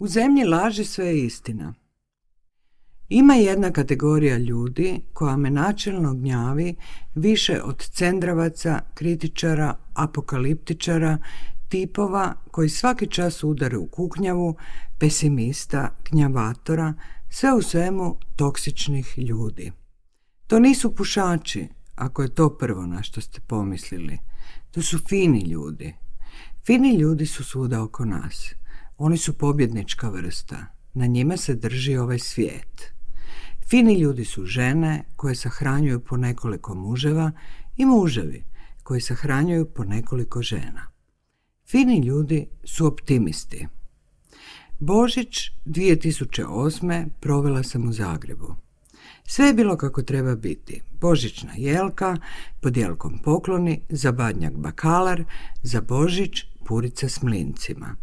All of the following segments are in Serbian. U zemlji laži sve je istina. Ima jedna kategorija ljudi koja me načelno gnjavi više od cendravaca, kritičara, apokaliptičara, tipova koji svaki čas udare u kuknjavu, pesimista, gnjavatora, sve u svemu toksičnih ljudi. To nisu pušači, ako je to prvo na što ste pomislili. To su fini ljudi. Fini ljudi su svuda oko nas. Oni su pobjednička vrsta. Na njima se drži ovaj svijet. Fini ljudi su žene koje sahranjuju po nekoliko muževa i muževi koji sahranjuju po nekoliko žena. Fini ljudi su optimisti. Božić 2008. provela sam u Zagrebu. Sve je bilo kako treba biti. Božićna jelka, jelkom pokloni, za badnjak bakalar, za Božić purica s mlincima.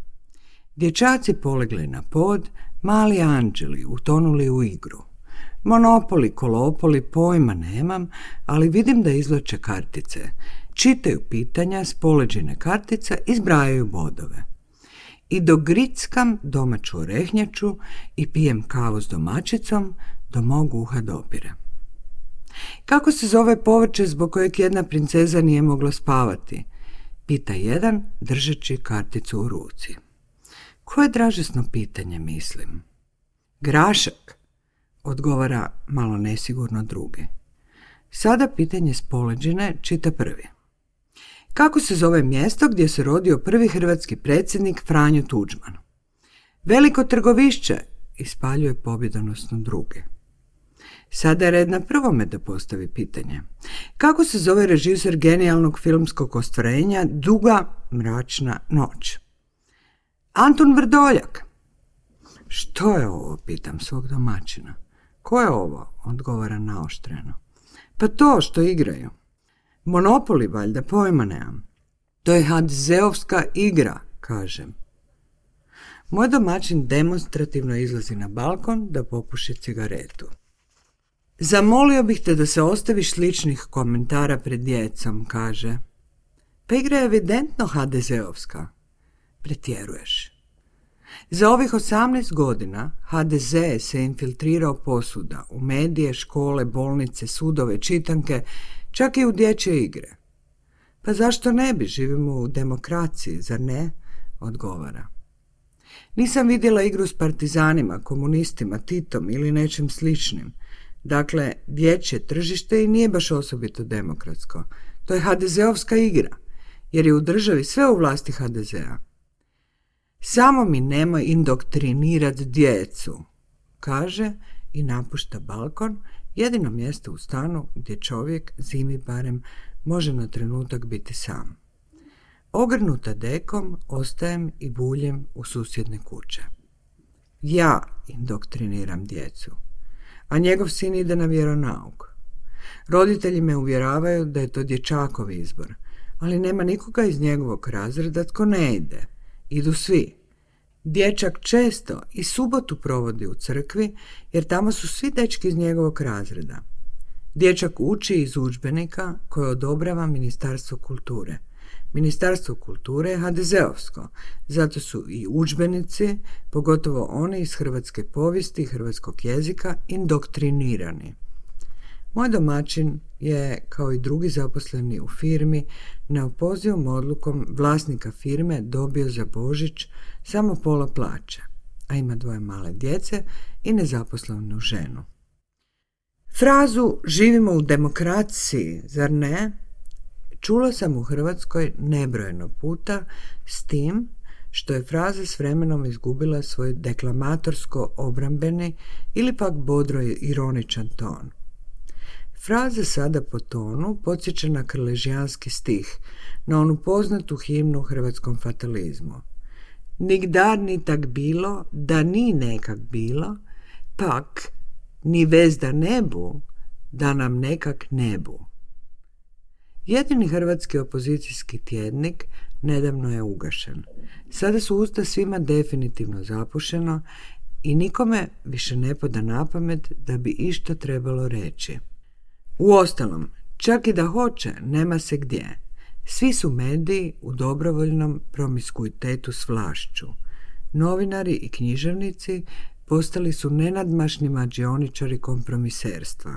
Dječaci polegli na pod, mali anđeli utonuli u igru. Monopoli, kolopoli, pojma nemam, ali vidim da izvlače kartice. Čitaju pitanja s poleđine kartica i bodove. I do grickam domaću orehnjaču i pijem kavu s domačicom, do mogu uha dopire. Kako se zove povrće zbog kojeg jedna princeza nije mogla spavati? Pita jedan, držeći karticu u ruci. Koje dražesno pitanje, mislim. Grašak, odgovara malo nesigurno drugi. Sada pitanje s poleđine čita prvi. Kako se zove mjesto gdje se rodio prvi hrvatski predsjednik Franjo Tuđman? Veliko trgovišće, ispaljuje pobjedonosno druge. Sada je red na prvome da postavi pitanje. Kako se zove režisor genijalnog filmskog ostvarenja Duga mračna noć? Anton Vrdoljak. Što je ovo, pitam svog domaćina. Ko je ovo, odgovara naoštreno. Pa to što igraju. Monopoli, valjda, pojma nemam. To je hadzeovska igra, kažem. Moj domaćin demonstrativno izlazi na balkon da popuši cigaretu. Zamolio bih te da se ostaviš sličnih komentara pred djecom, kaže. Pa igra je evidentno hdz pretjeruješ. Za ovih 18 godina HDZ se infiltrirao posuda u medije, škole, bolnice, sudove, čitanke, čak i u dječje igre. Pa zašto ne bi, živimo u demokraciji, zar ne? Odgovara. Nisam vidjela igru s partizanima, komunistima, Titom ili nečim sličnim. Dakle, dječje tržište i nije baš osobito demokratsko. To je HDZ-ovska igra, jer je u državi sve u vlasti HDZ-a. Samo mi nemoj indoktrinirat djecu, kaže i napušta balkon, jedino mjesto u stanu gdje čovjek, zimi barem, može na trenutak biti sam. Ogrnuta dekom ostajem i buljem u susjedne kuće. Ja indoktriniram djecu, a njegov sin ide na vjeronauk. Roditelji me uvjeravaju da je to dječakov izbor, ali nema nikoga iz njegovog razreda tko ne ide – idu svi. Dječak često i subotu provodi u crkvi jer tamo su svi dečki iz njegovog razreda. Dječak uči iz udžbenika koje odobrava Ministarstvo kulture. Ministarstvo kulture je hdz zato su i udžbenici, pogotovo oni iz hrvatske povijesti i hrvatskog jezika, indoktrinirani. Moj domaćin je, kao i drugi zaposleni u firmi, neopozivom odlukom vlasnika firme dobio za Božić samo pola plaće, a ima dvoje male djece i nezaposlenu ženu. Frazu živimo u demokraciji, zar ne? Čula sam u Hrvatskoj nebrojeno puta s tim što je fraza s vremenom izgubila svoj deklamatorsko obrambeni ili pak bodro ironičan ton. Fraze sada po tonu podsjeća na krležijanski stih, na onu poznatu himnu hrvatskom fatalizmu. Nikdar ni tak bilo, da ni nekak bilo, pak ni vezda nebu, da nam nekak nebu. Jedini hrvatski opozicijski tjednik nedavno je ugašen. Sada su usta svima definitivno zapušeno i nikome više ne poda na pamet da bi išto trebalo reći. Uostalom, čak i da hoće, nema se gdje. Svi su mediji u dobrovoljnom promiskuitetu s vlašću. Novinari i književnici postali su nenadmašni mađioničari kompromiserstva.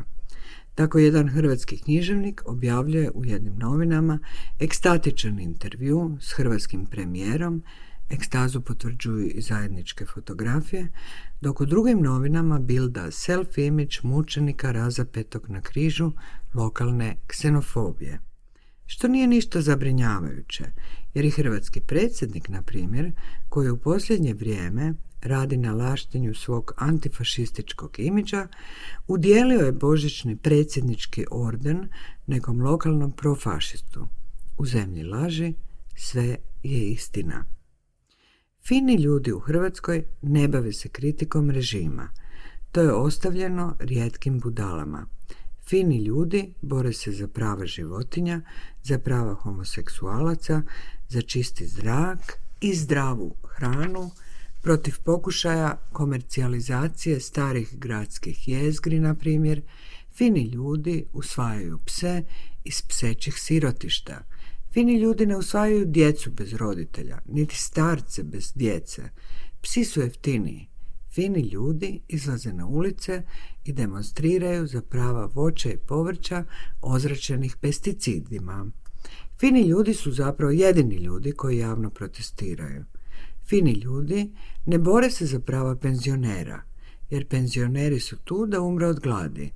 Tako jedan hrvatski književnik objavljuje u jednim novinama ekstatičan intervju s hrvatskim premijerom Ekstazu potvrđuju i zajedničke fotografije, dok u drugim novinama bilda self-image mučenika razapetog na križu lokalne ksenofobije. Što nije ništa zabrinjavajuće, jer i hrvatski predsjednik, na primjer, koji u posljednje vrijeme radi na laštenju svog antifašističkog imidža, udijelio je božićni predsjednički orden nekom lokalnom profašistu. U zemlji laži sve je istina. Fini ljudi u Hrvatskoj ne bave se kritikom režima. To je ostavljeno rijetkim budalama. Fini ljudi bore se za prava životinja, za prava homoseksualaca, za čisti zrak i zdravu hranu, protiv pokušaja komercijalizacije starih gradskih jezgri, na primjer, fini ljudi usvajaju pse iz psećih sirotišta, Fini ljudi ne usvajaju djecu bez roditelja, niti starce bez djece. Psi su jeftiniji. Fini ljudi izlaze na ulice i demonstriraju za prava voća i povrća ozračenih pesticidima. Fini ljudi su zapravo jedini ljudi koji javno protestiraju. Fini ljudi ne bore se za prava penzionera, jer penzioneri su tu da umre od gladi.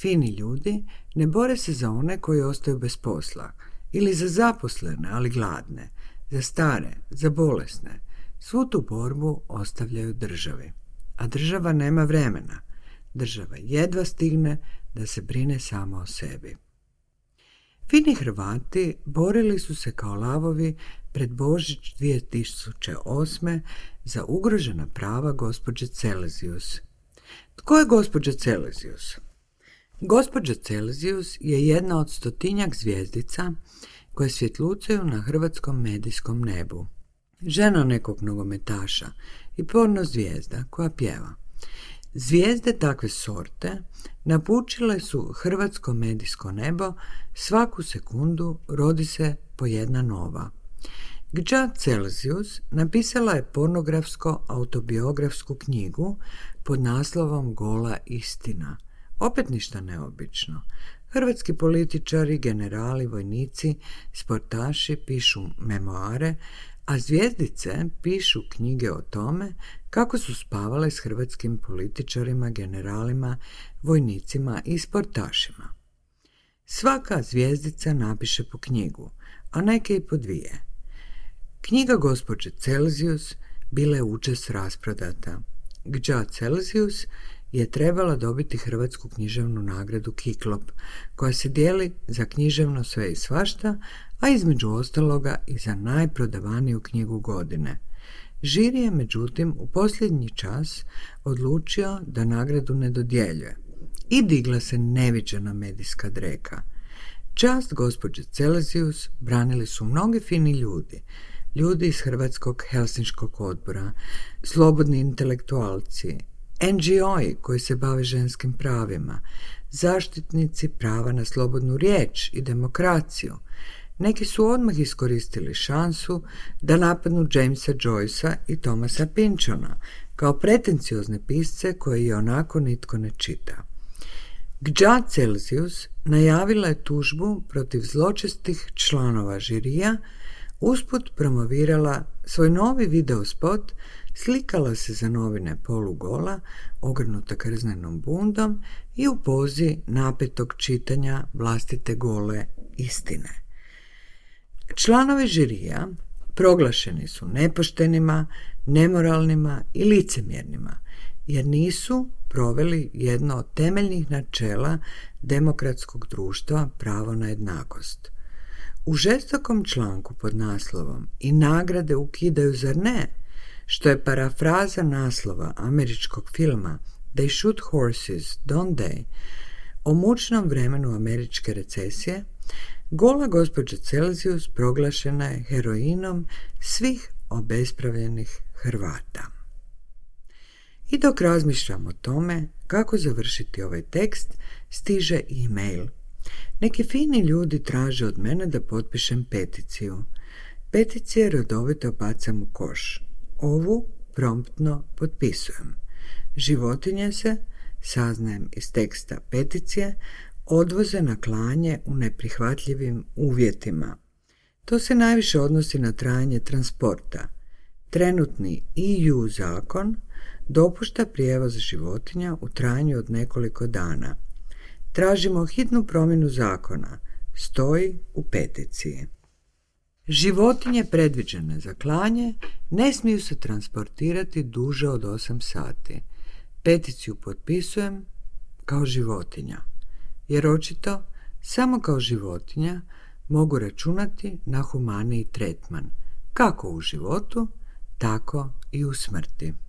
Fini ljudi ne bore se za one koji ostaju bez posla – ili za zaposlene, ali gladne, za stare, za bolesne, svu tu borbu ostavljaju državi. A država nema vremena. Država jedva stigne da se brine samo o sebi. Fini Hrvati borili su se kao lavovi pred Božić 2008. za ugrožena prava gospođe Celesius. Tko je gospođa Celesius? Gospođa Celzijus je jedna od stotinjak zvjezdica koje svjetlucaju na hrvatskom medijskom nebu. Žena nekog nogometaša i porno zvijezda koja pjeva. Zvijezde takve sorte napučile su hrvatsko medijsko nebo svaku sekundu rodi se po jedna nova. Gđa Celsius napisala je pornografsko autobiografsku knjigu pod naslovom Gola istina – opet ništa neobično. Hrvatski političari, generali, vojnici, sportaši pišu memoare, a zvijezdice pišu knjige o tome kako su spavale s hrvatskim političarima, generalima, vojnicima i sportašima. Svaka zvijezdica napiše po knjigu, a neke i po dvije. Knjiga gospođe Celzijus bila je učest rasprodata. Gđa Celsius je trebala dobiti Hrvatsku književnu nagradu Kiklop, koja se dijeli za književno sve i svašta, a između ostaloga i za najprodavaniju knjigu godine. Žiri je međutim u posljednji čas odlučio da nagradu ne dodjeljuje i digla se neviđena medijska dreka. Čast gospođe Celesius branili su mnogi fini ljudi, ljudi iz Hrvatskog Helsinškog odbora, slobodni intelektualci, ngo koji se bave ženskim pravima, zaštitnici prava na slobodnu riječ i demokraciju. Neki su odmah iskoristili šansu da napadnu Jamesa Joycea i Thomasa Pinchona kao pretenciozne pisce koje i onako nitko ne čita. Gđa Celsius najavila je tužbu protiv zločestih članova žirija usput promovirala svoj novi video spot, slikala se za novine polugola, ogrnuta krznenom bundom i u pozi napetog čitanja vlastite gole istine. Članovi žirija proglašeni su nepoštenima, nemoralnima i licemjernima, jer nisu proveli jedno od temeljnih načela demokratskog društva pravo na jednakost – u žestokom članku pod naslovom i nagrade ukidaju, zar ne? Što je parafraza naslova američkog filma They Shoot Horses, Don't They? O mučnom vremenu američke recesije, gola gospođa Celsius proglašena je heroinom svih obespravljenih Hrvata. I dok razmišljam o tome kako završiti ovaj tekst, stiže e-mail neki fini ljudi traže od mene da potpišem peticiju. Peticije redovito bacam u koš. Ovu promptno potpisujem. Životinje se, saznajem iz teksta peticije, odvoze na klanje u neprihvatljivim uvjetima. To se najviše odnosi na trajanje transporta. Trenutni EU zakon dopušta prijevoz životinja u trajanju od nekoliko dana – tražimo hitnu promjenu zakona, stoji u peticiji. Životinje predviđene za klanje ne smiju se transportirati duže od 8 sati. Peticiju potpisujem kao životinja, jer očito samo kao životinja mogu računati na humaniji tretman, kako u životu, tako i u smrti.